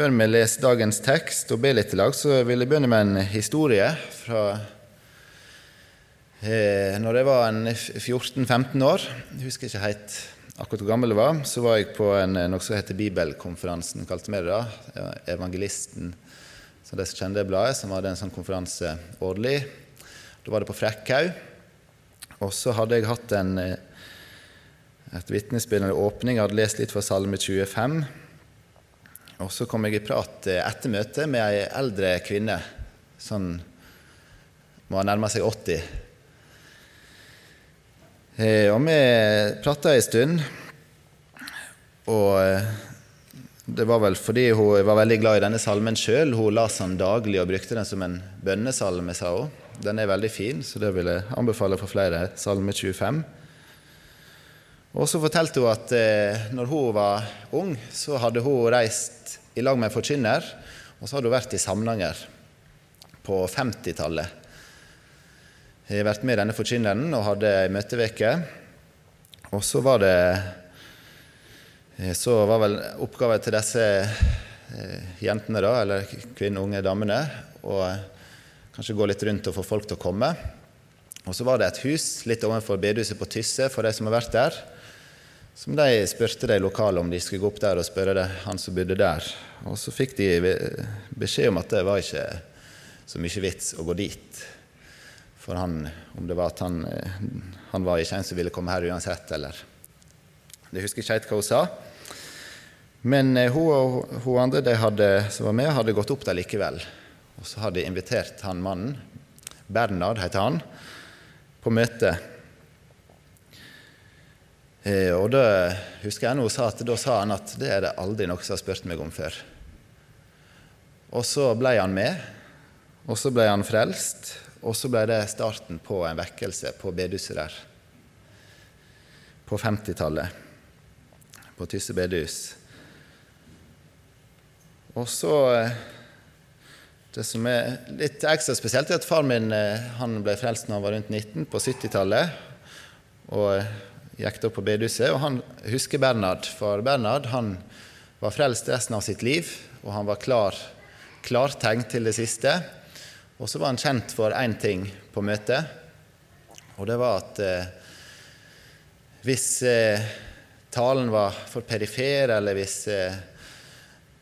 Før vi leser dagens tekst og ber litt i lag, så vil jeg begynne med en historie fra eh, når jeg var 14-15 år. Jeg husker ikke helt akkurat hvor gammel jeg var. Så var jeg på en, noe som heter Bibelkonferansen, kalte vi det da. Evangelisten, som de som kjente det bladet, som hadde en sånn konferanse årlig. Da var det på Frekkhaug. Og så hadde jeg hatt en, et vitnesbyrd, eller åpning. Jeg hadde lest litt fra Salme 25. Og så kom jeg i prat etter møtet med ei eldre kvinne. Sånn må nærme seg 80. Eh, og vi prata ei stund. Og eh, det var vel fordi hun var veldig glad i denne salmen sjøl. Hun las den daglig og brukte den som en bønnesalme, sa hun. Den er veldig fin, så det vil jeg anbefale for flere. Salme 25. Og så fortalte hun at eh, når hun var ung, så hadde hun reist i lag med en forkynner, og så hadde hun vært i Samnanger på 50-tallet. Jeg har vært med denne forkynneren og hadde ei møteveke. Og så var det eh, Så var vel oppgaven til disse eh, jentene, da, eller kvinner, unge damene, å Kanskje gå litt rundt og få folk til å komme. Og så var det et hus litt overfor bedehuset på Tysse for de som har vært der. Som de spurte de lokale om de skulle gå opp der og spørre det, han som bodde der. Og så fikk de beskjed om at det var ikke så mye vits å gå dit. For han, om det var at han, han var ikke en som ville komme her uansett, eller Jeg husker ikke helt hva hun sa. Men eh, hun og hun andre de hadde, som var med, hadde gått opp der likevel. Og så hadde de invitert han mannen, Bernard heter han, på møte. Eh, og da husker jeg noe sa at da sa han at det er det aldri noen som har spurt meg om før. Og så ble han med, og så ble han frelst, og så ble det starten på en vekkelse på bedehuset der. På 50-tallet, på Tysse bedehus. Og så eh, det som er litt ekstra spesielt, er at far min eh, han ble frelst da han var rundt 19, på 70-tallet. Og gikk da på bedehuset. Og han husker Bernhard, for Bernhard han var frelst resten av sitt liv. Og han var klar, klartenkt til det siste. Og så var han kjent for én ting på møtet, og det var at eh, hvis eh, talen var for perifer, eller hvis eh,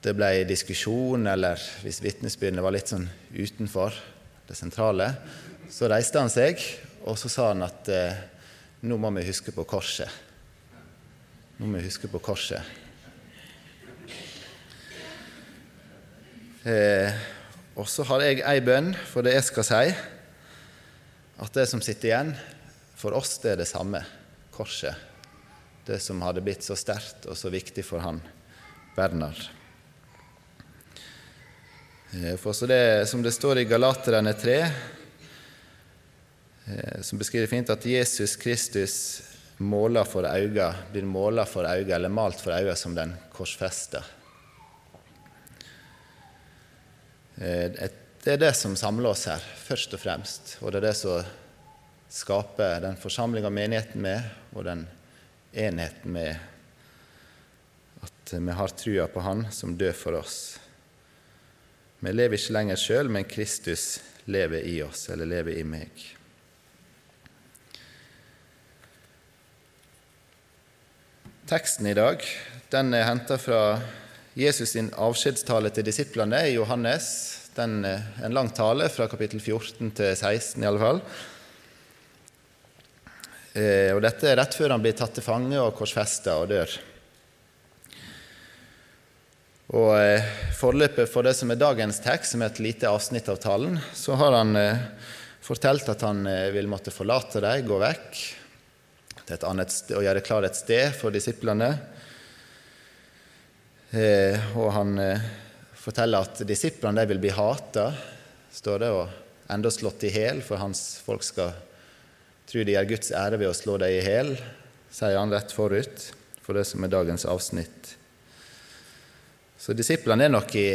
det ble diskusjon, eller hvis vitnesbyrdene var litt sånn utenfor det sentrale, så reiste han seg, og så sa han at eh, nå må vi huske på korset. Nå må vi huske på korset. Eh, og så har jeg ei bønn for det jeg skal si, at det som sitter igjen for oss, det er det samme korset. Det som hadde blitt så sterkt og så viktig for han Bernhard. Eh, for det, Som det står i Galaterne 3, eh, som beskriver fint at Jesus Kristus måler for øynene, blir måla for øynene, eller malt for øynene som den korsfesta. Eh, det er det som samler oss her, først og fremst. Og det er det som skaper den forsamlinga menigheten med, og den enheten med at vi har trua på Han som dør for oss. Vi lever ikke lenger sjøl, men Kristus lever i oss, eller lever i meg. Teksten i dag den er henta fra Jesus sin avskjedstale til disiplene i Johannes. Den er en lang tale fra kapittel 14 til 16 i alle fall. Eh, og dette er rett før han blir tatt til fange og korsfesta og dør. Og eh, Forløpet for det som er dagens tekst, som er et lite avsnitt av talen, så har han eh, fortalt at han vil måtte forlate dem, gå vekk til et annet sted, å gjøre klar et sted for disiplene. Eh, og han eh, forteller at disiplene vil bli hata, står det, og enda slått i hjel, for hans folk skal tro de gjør Guds ære ved å slå dem i hjel, sier han rett forut for det som er dagens avsnitt. Så disiplene er nok i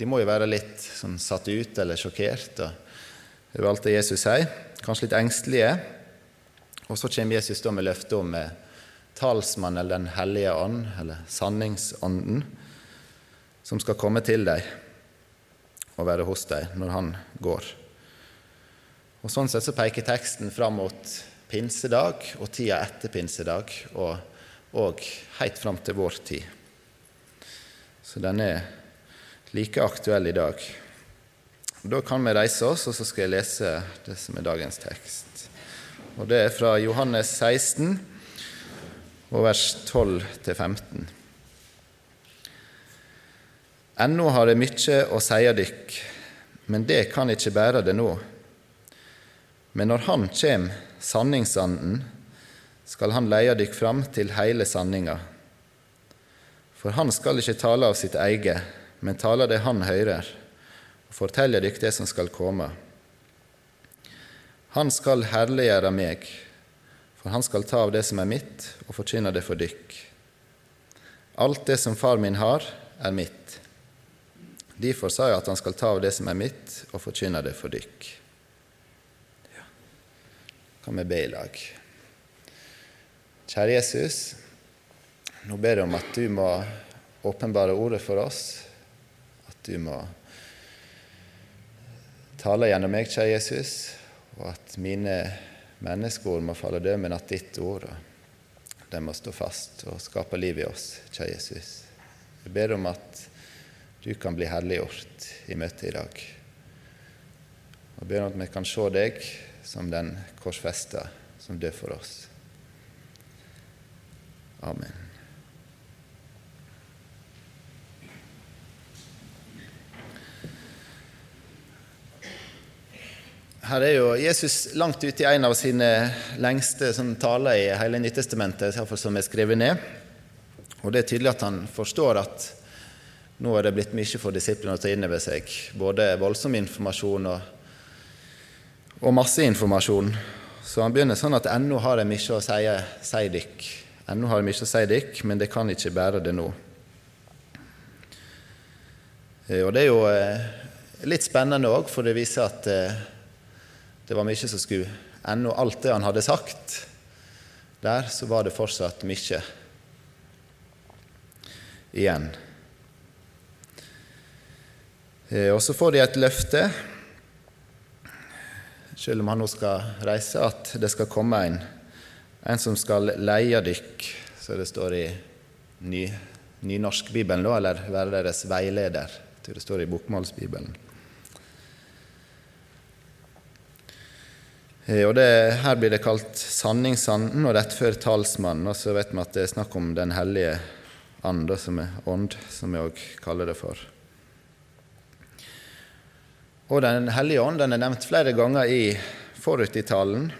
De må jo være litt sånn satt ut eller sjokkert over alt det Jesus sier. Kanskje litt engstelige. Og så kommer Jesus da med løftet om talsmannen eller Den hellige ånd, eller sanningsånden, som skal komme til deg og være hos deg når han går. Og Sånn sett så peker teksten fram mot pinsedag og tida etter pinsedag, og, og helt fram til vår tid. Så den er like aktuell i dag. Da kan vi reise oss, og så skal jeg lese det som er dagens tekst. Og Det er fra Johannes 16, og vers 12-15. Ennå har jeg mykje å seie dykk, men det kan ikkje bære det nå. Men når Han kjem, sanningsanden, skal Han leie dykk fram til heile sanninga. For Han skal ikkje tale av sitt eige, men tale det Han høyrer, og fortelle dykk det som skal komme. Han skal herliggjøre meg, for han skal ta av det som er mitt, og forkynne det for dykk. Alt det som far min har, er mitt. Derfor sa jeg at han skal ta av det som er mitt, og forkynne det for dykk. Ja. Kan vi be i lag? Kjære Jesus, nå ber jeg om at du må åpenbare ordet for oss, at du må tale gjennom meg, kjære Jesus, og at mine menneskeord må falle død, men at ditt ord de må stå fast og skape liv i oss, kjære Jesus. Jeg ber om at du kan bli helliggjort i møtet i dag. Og ber om at vi kan se deg som den korsfesta som dør for oss. Amen. Her er jo Jesus langt ute i en av sine lengste sånn, taler i hele Nyttestamentet, som er skrevet ned. Og Det er tydelig at han forstår at nå er det blitt mye for disiplene å ta inn over seg. Både voldsom informasjon og, og masse informasjon. Så han begynner sånn at ennå har jeg mye å si, si dykk. Ennå har jeg mye å si dykk, men det kan ikke bære det nå. Eh, og det er jo eh, litt spennende òg, for det viser at eh, det var mye som skulle Ennå alt det han hadde sagt der, så var det fortsatt mye igjen. Eh, og så får de et løfte, selv om han nå skal reise, at det skal komme en, en som skal leie dykk, så det står i ny, Nynorskbibelen, eller være deres veileder. Det står i Bokmålsbibelen. Og det, her blir det kalt sanningsanden og rettfør talsmannen. Og så vet vi at det er snakk om Den hellige ande, som er ånd, som vi òg kaller det for. Og Den hellige ånd den er nevnt flere ganger i forut i talen,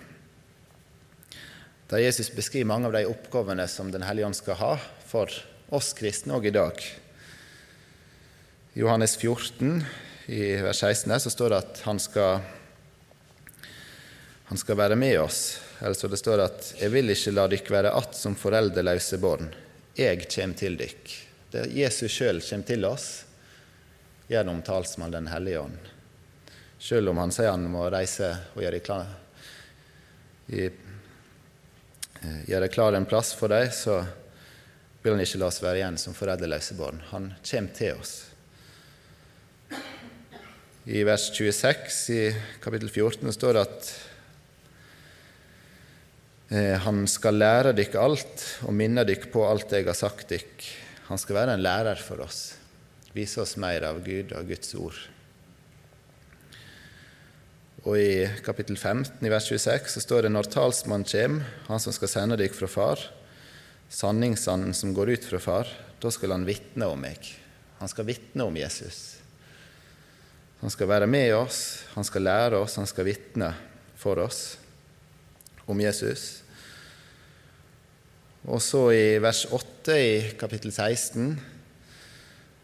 der Jesus beskriver mange av de oppgavene som Den hellige ånd skal ha for oss kristne òg i dag. I Johannes 14, i vers 16, så står det at han skal han skal være med oss. Altså det står at 'Jeg vil ikke la dykk være att som foreldreløse barn'. Jeg kommer til dykk. Det Jesus sjøl kommer til oss gjennom talsmannen Den hellige ånd. Sjøl om han sier han må reise og gjøre klar, eh, gjøre klar en plass for dem, så vil han ikke la oss være igjen som foreldreløse barn. Han kommer til oss. I vers 26 i kapittel 14 står det at han skal lære dykk alt og minne dykk på alt jeg har sagt dykk. Han skal være en lærer for oss, vise oss mer av Gud og Guds ord. Og I kapittel 15 i vers 26 så står det når talsmannen kommer, han som skal sende dykk fra far, sanningsanden som går ut fra far, da skal han vitne om meg. Han skal vitne om Jesus. Han skal være med oss, han skal lære oss, han skal vitne for oss om Jesus. Og så i vers 8 i kapittel 16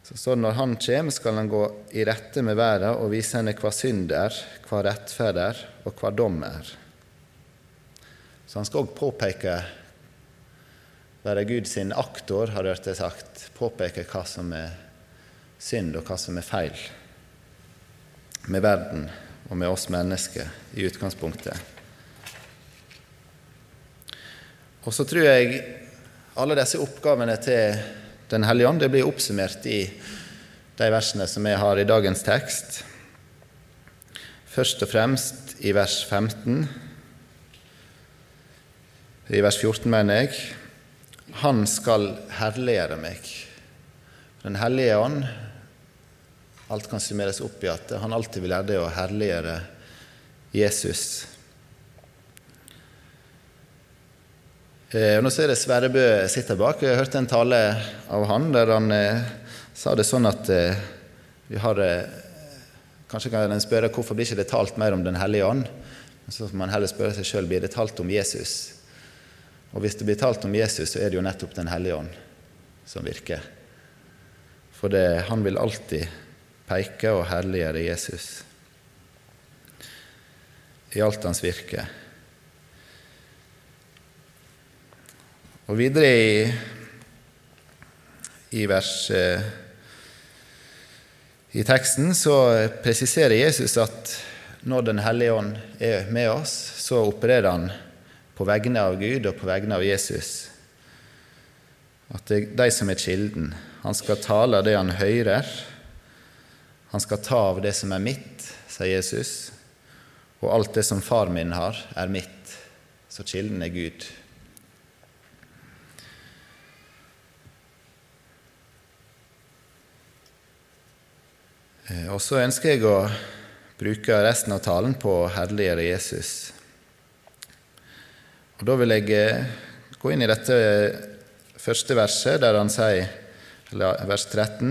så står det når Han kommer, skal Han gå i rette med verden og vise henne hva synd er, hva rettferd er, og hva dom er. Så han skal òg påpeke, være Gud sin aktor, har hørt det sagt, påpeke hva som er synd, og hva som er feil med verden og med oss mennesker i utgangspunktet. Og så tror jeg alle disse oppgavene til Den hellige ånd det blir oppsummert i de versene som jeg har i dagens tekst. Først og fremst i vers 15. I vers 14 mener jeg Han skal herliggjøre meg. Den hellige ånd Alt kan summeres opp i at han alltid vil gjøre det å herliggjøre Jesus. Eh, nå ser jeg Sverre Bø sitter bak. Jeg hørte en tale av han der han eh, sa det sånn at eh, vi har eh, Kanskje kan en spørre hvorfor blir ikke det talt mer om Den hellige ånd? Så får man heller spørre seg sjøl blir det talt om Jesus. Og hvis det blir talt om Jesus, så er det jo nettopp Den hellige ånd som virker. For det, han vil alltid peke og herliggjøre Jesus i alt hans virke. Og videre i, i vers eh, i teksten så presiserer Jesus at når Den hellige ånd er med oss, så opererer han på vegne av Gud og på vegne av Jesus. At det er de som er kilden. Han skal tale av det han hører. Han skal ta av det som er mitt, sier Jesus. Og alt det som far min har, er mitt. Så kilden er Gud. Og så ønsker jeg å bruke resten av talen på å herliggjøre Jesus. Og Da vil jeg eh, gå inn i dette første verset, der han sier, vers 13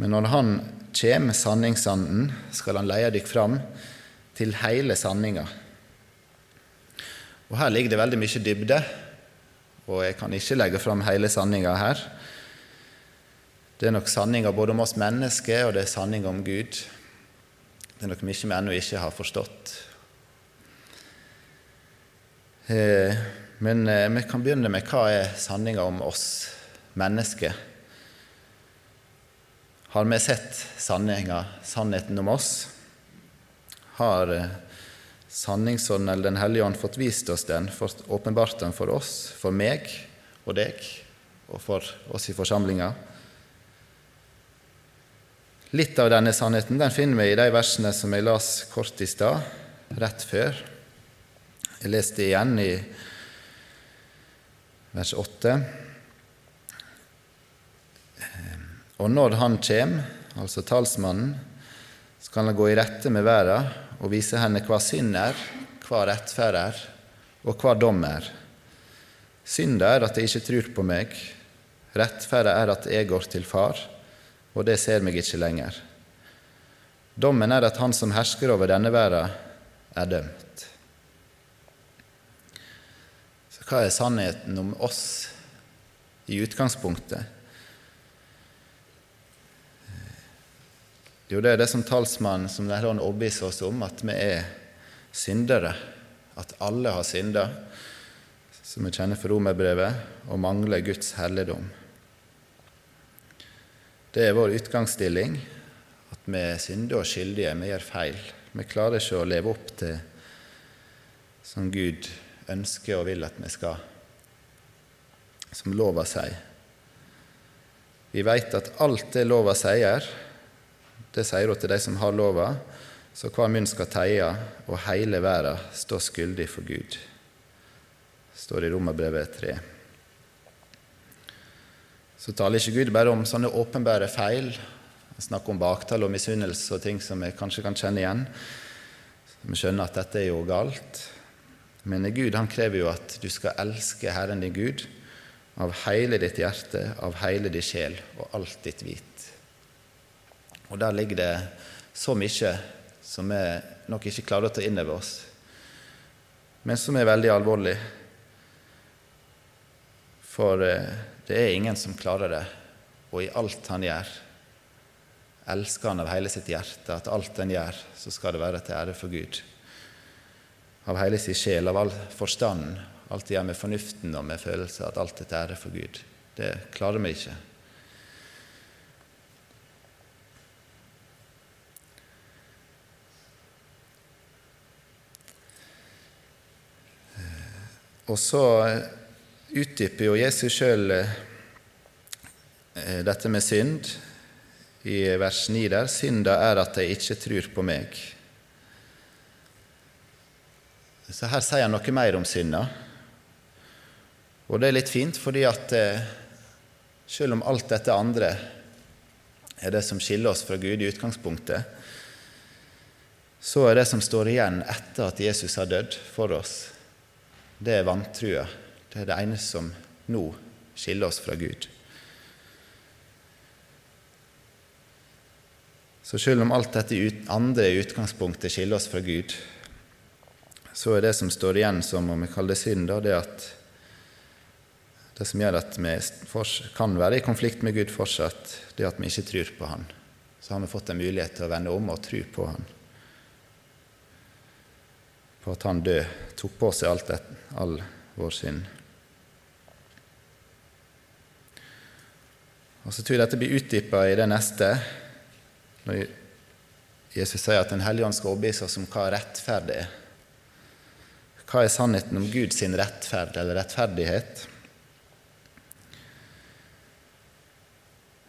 Men når Han kjem, sanningsanden, skal Han leie dykk fram til hele sanninga. Og Her ligger det veldig mye dybde, og jeg kan ikke legge fram hele sanninga her. Det er nok sanninger både om oss mennesker, og det er sanninger om Gud. Det er nok mye vi ennå ikke har forstått. Eh, men eh, vi kan begynne med hva er sanninga om oss mennesker. Har vi sett sanninga, sannheten om oss? Har eh, Sanningsånden eller Den hellige ånd fått vist oss den, fått åpenbart den for oss, for meg og deg, og for oss i forsamlinga? Litt av denne sannheten den finner vi i de versene som jeg las kort i stad, rett før. Jeg leste igjen i vers 8. Og når Han kjem, altså talsmannen, skal han gå i rette med verda og vise henne hva synd er, hva rettferd er, og hva dom er. Synd er at de ikke tror på meg. rettferd er at jeg går til Far og det ser meg ikke lenger. Dommen er at han som hersker over denne verden, er dømt. Så hva er sannheten om oss i utgangspunktet? Jo, det er det som talsmannen som Den hellige overbeviser oss om, at vi er syndere. At alle har synda, som vi kjenner fra romerbrevet, og mangler Guds helligdom. Det er vår utgangsstilling, at vi er syndige og skyldige, vi gjør feil. Vi klarer ikke å leve opp til som Gud ønsker og vil at vi skal, som lova sier. Vi veit at alt det lova sier, det sier hun til de som har lova, så hver munn skal teie, og hele verden står skyldig for Gud. Står i Romerbrevet 3 så taler ikke Gud bare om sånne åpenbare feil. Han snakker om baktale og misunnelse og ting som vi kanskje kan kjenne igjen. Vi skjønner at dette er jo galt. Men Gud han krever jo at du skal elske Herren din Gud av hele ditt hjerte, av hele din sjel og alt ditt vit. Og der ligger det så mye som vi nok ikke klarer å ta inn over oss, men som er veldig alvorlig. For eh, det er ingen som klarer det, og i alt han gjør, elsker han av hele sitt hjerte, at alt han gjør, så skal det være til ære for Gud. Av hele sin sjel, av all forstand, alt det gjør med fornuften og med følelser, at alt er til ære for Gud. Det klarer vi ikke. Og så utdyper jo Jesus sjøl eh, dette med synd i vers 9 der. Synda er at de ikke tror på meg. Så her sier han noe mer om synda. Og det er litt fint, fordi at eh, selv om alt dette andre er det som skiller oss fra Gud i utgangspunktet, så er det som står igjen etter at Jesus har dødd for oss, det er vantrua. Det er det eneste som nå skiller oss fra Gud. Så selv om alt dette andre i utgangspunktet skiller oss fra Gud, så er det som står igjen som om vi kaller det synd, det at det som gjør at vi kan være i konflikt med Gud fortsatt, det at vi ikke tror på Han. Så har vi fått en mulighet til å vende om og tro på Han. På at Han død tok på seg alt det, all vår synd. Og Så tror jeg dette blir utdypa i det neste, når Jesus sier at Den hellige ånd skal overbevise oss om hva rettferd er. Hva er sannheten om Guds rettferd eller rettferdighet?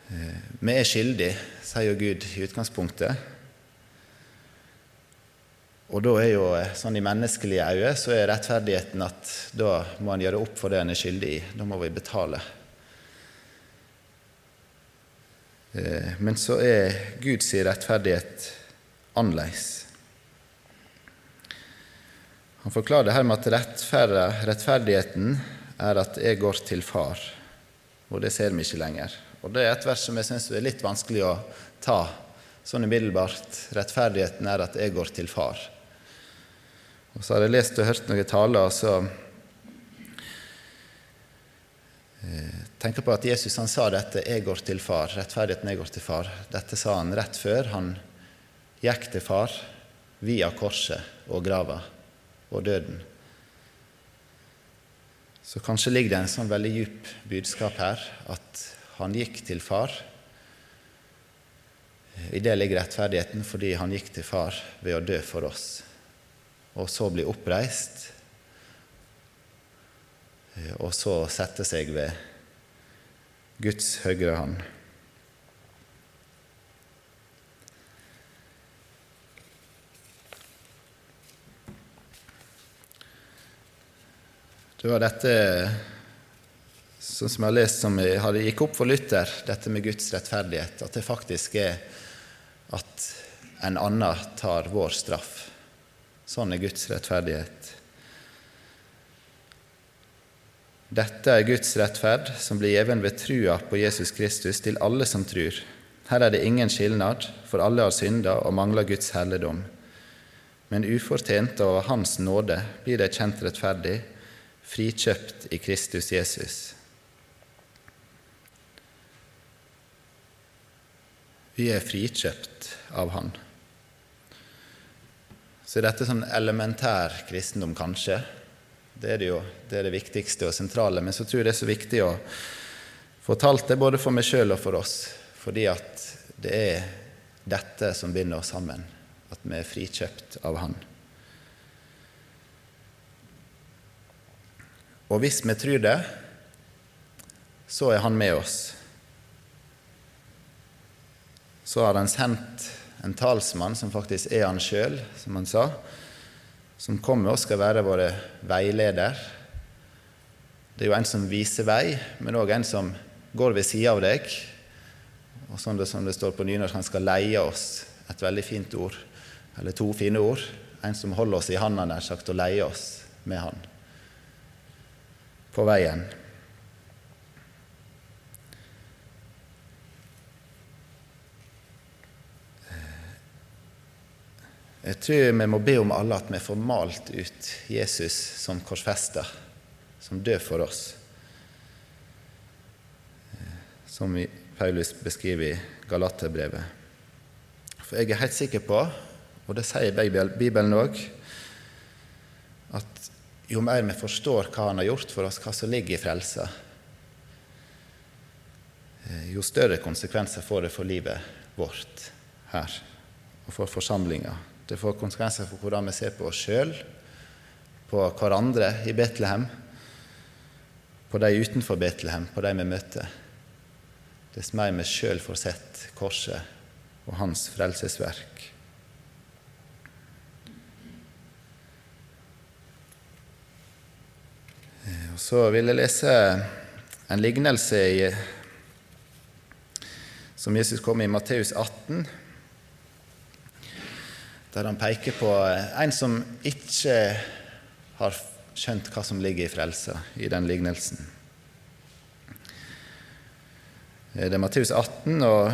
Eh, vi er skyldige, sier Gud i utgangspunktet. Og da er jo eh, sånn i menneskelige øyne så er rettferdigheten at da må han gjøre opp for det han er skyldig i. Da må vi betale. Eh, men så er Guds rettferdighet annerledes. Han forklarer det her med at rettferdigheten er at jeg går til Far, og det ser vi ikke lenger. Og Det er et vers som jeg syns er litt vanskelig å ta sånn umiddelbart. Rettferdigheten er at jeg går til Far. Og Så har jeg lest og hørt noen taler, og så eh, tenker på at Jesus han sa dette 'jeg går til far', rettferdigheten 'jeg går til far'. Dette sa han rett før han gikk til far via korset og grava og døden. Så kanskje ligger det en sånn veldig djup budskap her, at han gikk til far. I det ligger rettferdigheten fordi han gikk til far ved å dø for oss, og så bli oppreist, og så sette seg ved Guds høyre hånd. Det var dette sånn som jeg har lest som hadde gikk opp for Luther, dette med Guds rettferdighet, at det faktisk er at en annen tar vår straff. Sånn er Guds rettferdighet. Dette er Guds rettferd, som blir gjeven ved trua på Jesus Kristus til alle som trur. Her er det ingen skilnad, for alle har synda og mangler Guds helligdom. Men ufortjent og av Hans nåde blir de kjent rettferdig, frikjøpt i Kristus Jesus. Vi er frikjøpt av Han. Så dette er sånn elementær kristendom, kanskje. Det er det jo det, er det viktigste og sentrale. Men så tror jeg det er så viktig å fortalt det både for meg sjøl og for oss. Fordi at det er dette som binder oss sammen. At vi er frikjøpt av Han. Og hvis vi tror det, så er Han med oss så har han sendt en talsmann som faktisk er han sjøl, som han sa, som kommer og skal være våre veileder. Det er jo en som viser vei, men òg en som går ved sida av deg. Og sånn det, som det står på nynorsk, han skal leie oss. Et veldig fint ord. Eller to fine ord. En som holder oss i handa, nær sagt, og leier oss med han på veien. Jeg tror vi må be om alle at vi får malt ut Jesus som korsfester, som død for oss. Som Paulus beskriver i Galaterbrevet. For jeg er helt sikker på, og det sier Bibelen òg, at jo mer vi forstår hva Han har gjort for oss, hva som ligger i frelsa, jo større konsekvenser får det for livet vårt her og for forsamlinga det får konsekvenser for hvordan vi ser på oss sjøl, på hverandre i Betlehem, på de utenfor Betlehem, på de vi møter. dess mer vi sjøl får sett korset og hans frelsesverk. Og Så vil jeg lese en lignelse i, som Jesus kom med i Matteus 18, der han peker på en som ikke har skjønt hva som ligger i frelsa i den lignelsen. Det er Matteus 18, og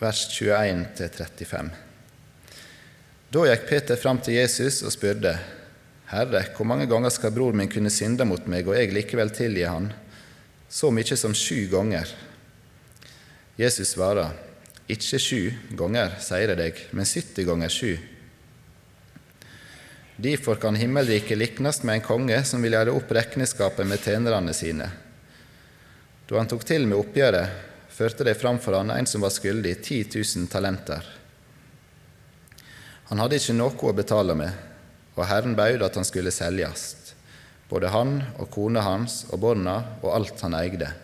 vers 21-35. Da gikk Peter fram til Jesus og spurte, Herre, hvor mange ganger skal bror min kunne synde mot meg, og jeg likevel tilgi han? Så mye som sju ganger. Jesus svarer, Ikke sju ganger, sier jeg deg, men 70 ganger sju. Derfor kan himmelriket liknes med en konge som vil gjøre opp regnskapet med tjenerne sine. Da han tok til med oppgjøret, førte de framfor han en som var skyldig 10 000 talenter. Han hadde ikke noe å betale med, og Herren bød at han skulle selges, både han og kona hans og barna og alt han eide,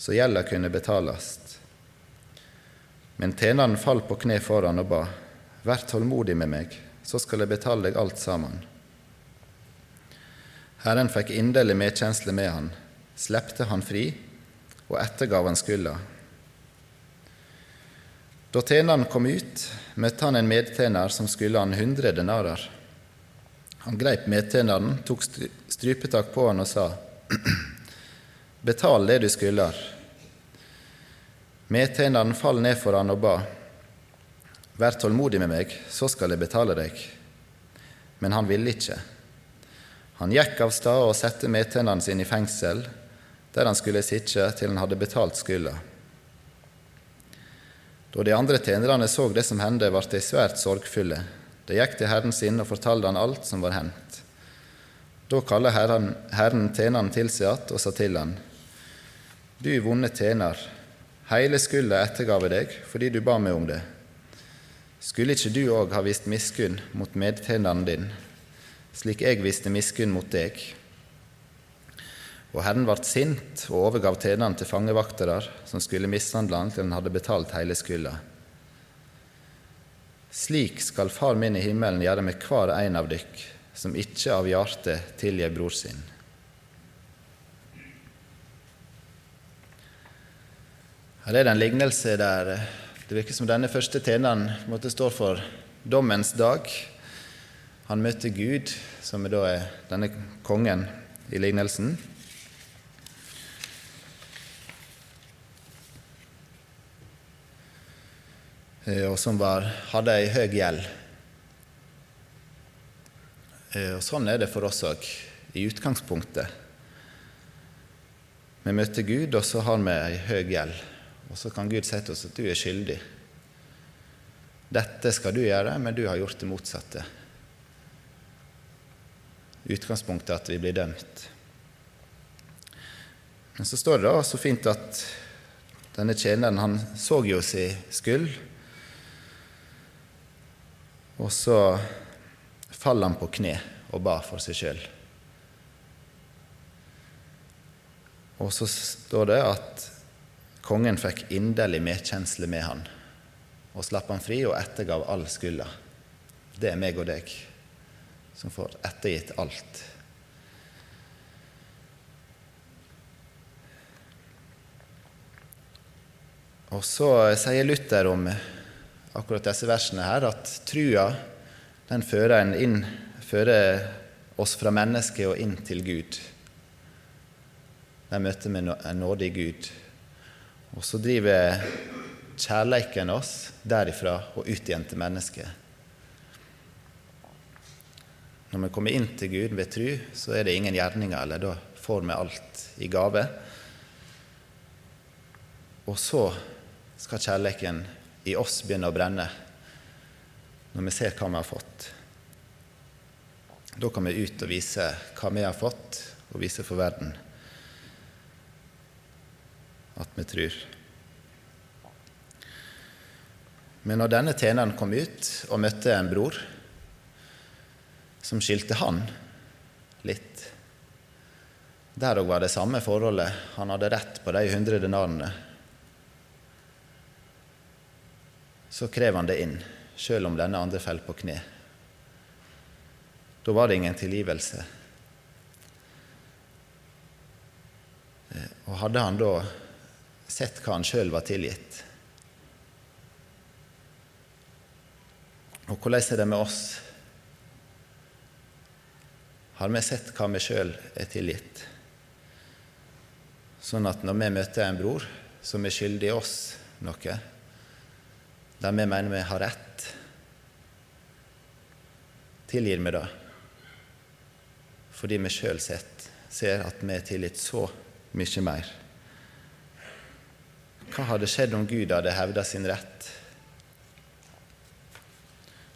så gjelda kunne betales. Men tjeneren falt på kne foran og ba, Vær tålmodig med meg, så skal jeg betale deg alt sammen. Herren fikk inderlig medkjensle med han, slepte han fri og ettergav han skylda. Da tjeneren kom ut, møtte han en medtjener som skulle han hundre denarer. Han greip medtjeneren, tok strypetak på han og sa:" Betal det du skylder. Medtjeneren fall ned for han og ba:" Vær tålmodig med meg, så skal jeg betale deg. Men han ville ikke. Han gikk av sted og satte medtennene sin i fengsel, der han skulle sitte til han hadde betalt skylda. Da de andre tjenerne så det som hendte, ble de svært sorgfulle. De gikk til herren sin og fortalte han alt som var hendt. Da kalte herren, herren tjeneren til seg igjen og sa til han, Du vonde tjener, hele skylda ettergav jeg deg fordi du ba meg om det. Skulle ikke du òg ha vist miskunn mot medtjeneren din, slik jeg viste miskunn mot deg? Og Herren ble sint og overgav tjeneren til fangevaktere som skulle mishandle han til han hadde betalt hele skylda. Slik skal Far min i himmelen gjøre med hver en av dykk som ikke av hjertet tilgir bror sin. Her er det en lignelse der det virker som denne første tjeneren måtte stå for dommens dag. Han møtte Gud, som da er denne kongen i lignelsen. Eh, og som var, hadde ei høy gjeld. Eh, og sånn er det for oss òg, i utgangspunktet. Vi møter Gud, og så har vi ei høy gjeld. Og så kan Gud si til oss at du er skyldig. Dette skal du gjøre, men du har gjort det motsatte. Utgangspunktet er at vi blir dømt. Men så står det da så fint at denne tjeneren han så jo sin skyld og så faller han på kne og ba for seg sjøl. Og så står det at kongen fikk inderlig medkjensle med han og slapp han fri og ettergav all skylda. Det er meg og deg som får ettergitt alt. Og så sier Luther om akkurat disse versene her, at trua den fører, inn, fører oss fra mennesket og inn til Gud. Der møter vi en nådig Gud. Og så driver kjærleiken oss derifra og ut igjen til mennesket. Når vi kommer inn til Gud ved tru, så er det ingen gjerninger, eller da får vi alt i gave. Og så skal kjærleiken i oss begynne å brenne når vi ser hva vi har fått. Da kan vi ut og vise hva vi har fått, og vise for verden at vi tror. Men når denne tjeneren kom ut og møtte en bror som skilte han litt Der òg var det samme forholdet. Han hadde rett på de hundre denarene så krev han det inn, sjøl om denne andre faller på kne. Da var det ingen tilgivelse. Eh, og hadde han da sett hva han sjøl var tilgitt Og hvordan er det med oss? Har vi sett hva vi sjøl er tilgitt? Sånn at når vi møter en bror som er skyldig oss noe, der vi mener vi har rett, tilgir vi det fordi vi sjøl ser at vi er tilgitt så mye mer. Hva hadde skjedd om Gud hadde hevda sin rett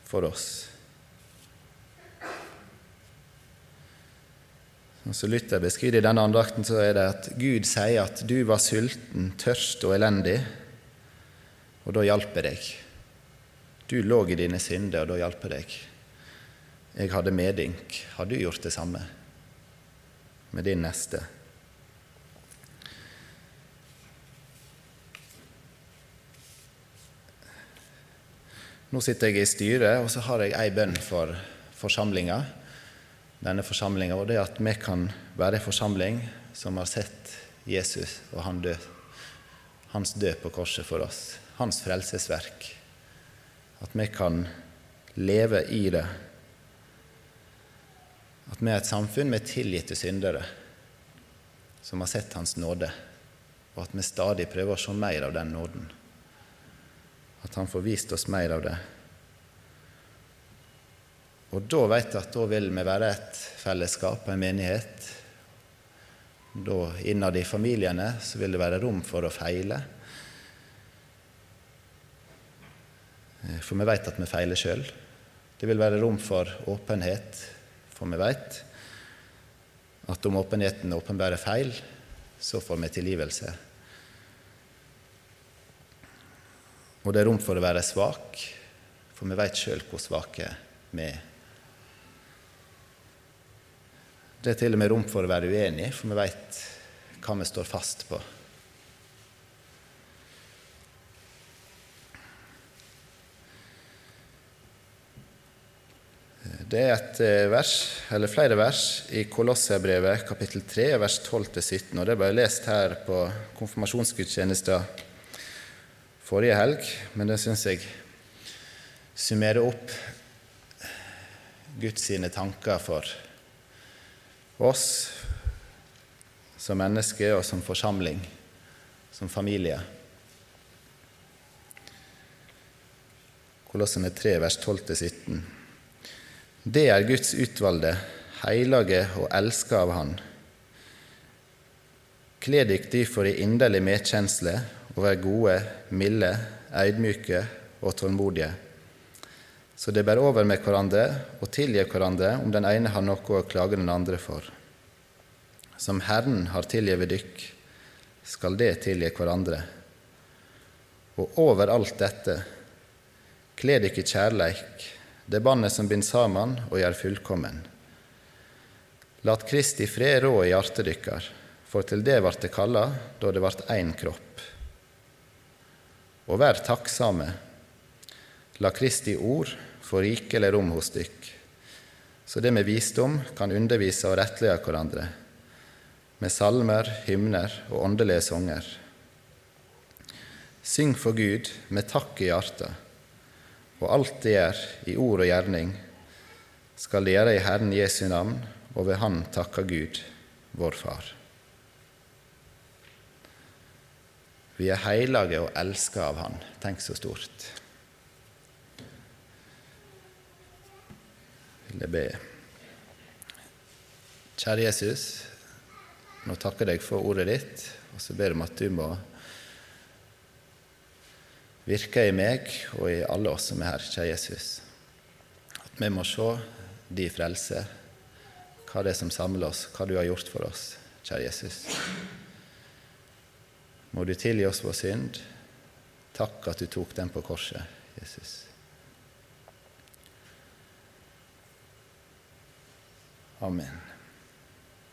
for oss? Og så Luther beskriver i denne andakten så er det at Gud sier at du var sulten, tørst og elendig, og da hjalp jeg deg. Du lå i dine synder, og da hjalp jeg deg. Jeg hadde medynk. Har du gjort det samme med din neste? Nå sitter jeg i styret, og så har jeg ei bønn for forsamlinga. Denne forsamlinga, og det at vi kan være en forsamling som har sett Jesus og han død, hans død på korset for oss, hans frelsesverk. At vi kan leve i det at vi er et samfunn med tilgitte syndere som har sett Hans nåde, og at vi stadig prøver å se mer av den nåden. At Han får vist oss mer av det. Og da vet jeg at da vil vi være et fellesskap, en menighet. Da Innad i familiene så vil det være rom for å feile. For vi vet at vi feiler sjøl. Det vil være rom for åpenhet, for vi vet at om åpenheten åpenbærer feil, så får vi tilgivelse. Og det er rom for å være svak, for vi vet sjøl hvor svake vi er. Det er til og med rom for å være uenig, for vi vet hva vi står fast på. Det er et eh, vers, eller flere vers i Kolosserbrevet kapittel 3, vers 12-17. og Det ble lest her på konfirmasjonsgudstjenesten forrige helg, men det syns jeg summerer opp Guds sine tanker for oss som mennesker og som forsamling, som familie. Kolossene 3, vers 12-17. Det er Guds utvalgte, hellige og elska av Han. Kle dykk derfor i inderlig medkjensle og være gode, milde, ydmyke og tålmodige, så det bærer over med hverandre og tilgir hverandre om den ene har noe å klage den andre for. Som Herren har tilgitt dykk, skal det tilgi hverandre. Og over alt dette, kle dere kjærleik, det bandet som binder sammen og gjør fullkommen. Lat Kristi fred rå i hjertet dykkar, for til det vart det kalla da det vart én kropp. Og vær takksame. La Kristi ord få rikelig rom hos dykk, så det med visdom kan undervise og rettlede hverandre, med salmer, hymner og åndelige sanger. Syng for Gud med takk i hjertet og alt det gjør, i ord og gjerning, skal dere i Herren Jesu navn, og ved Han takke Gud, vår Far. Vi er hellige og elska av Han. Tenk så stort. Vil jeg be. Kjære Jesus, nå takker jeg deg for ordet ditt, og så ber jeg om at du må virke i meg og i alle oss som er her, kjære Jesus. At vi må se de frelse, hva det er som samler oss, hva du har gjort for oss, kjære Jesus. Må du tilgi oss vår synd. Takk at du tok den på korset, Jesus. Amen.